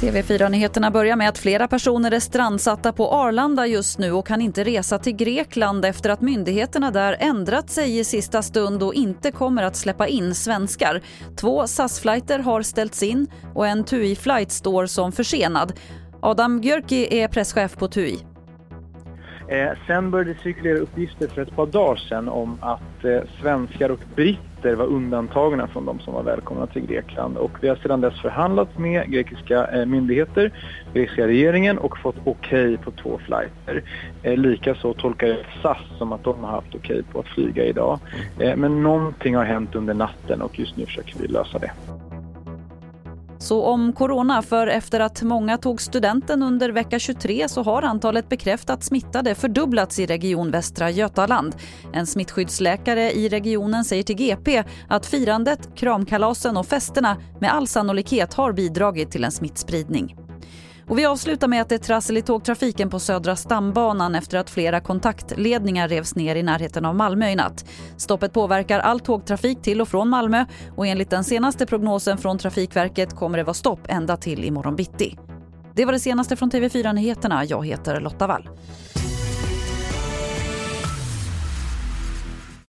TV4-nyheterna börjar med att flera personer är strandsatta på Arlanda just nu och kan inte resa till Grekland efter att myndigheterna där ändrat sig i sista stund och inte kommer att släppa in svenskar. Två SAS-flighter har ställts in och en TUI-flight står som försenad. Adam Björki är presschef på TUI. Eh, sen började det cirkulera uppgifter för ett par dagar sedan om att eh, svenskar och britter var undantagna från de som var välkomna till Grekland. Och vi har sedan dess förhandlat med grekiska eh, myndigheter, grekiska regeringen och fått okej okay på två flighter. Eh, Likaså tolkar jag SAS som att de har haft okej okay på att flyga idag. Eh, men någonting har hänt under natten och just nu försöker vi lösa det. Så om corona, för efter att många tog studenten under vecka 23 så har antalet bekräftat smittade fördubblats i Region Västra Götaland. En smittskyddsläkare i regionen säger till GP att firandet, kramkalasen och festerna med all sannolikhet har bidragit till en smittspridning. Och vi avslutar med att det är trassel i tågtrafiken på Södra stambanan efter att flera kontaktledningar revs ner i närheten av Malmö i natt. Stoppet påverkar all tågtrafik till och från Malmö och enligt den senaste prognosen från Trafikverket kommer det vara stopp ända till imorgon bitti. Det var det senaste från TV4 Nyheterna. Jag heter Lotta Wall.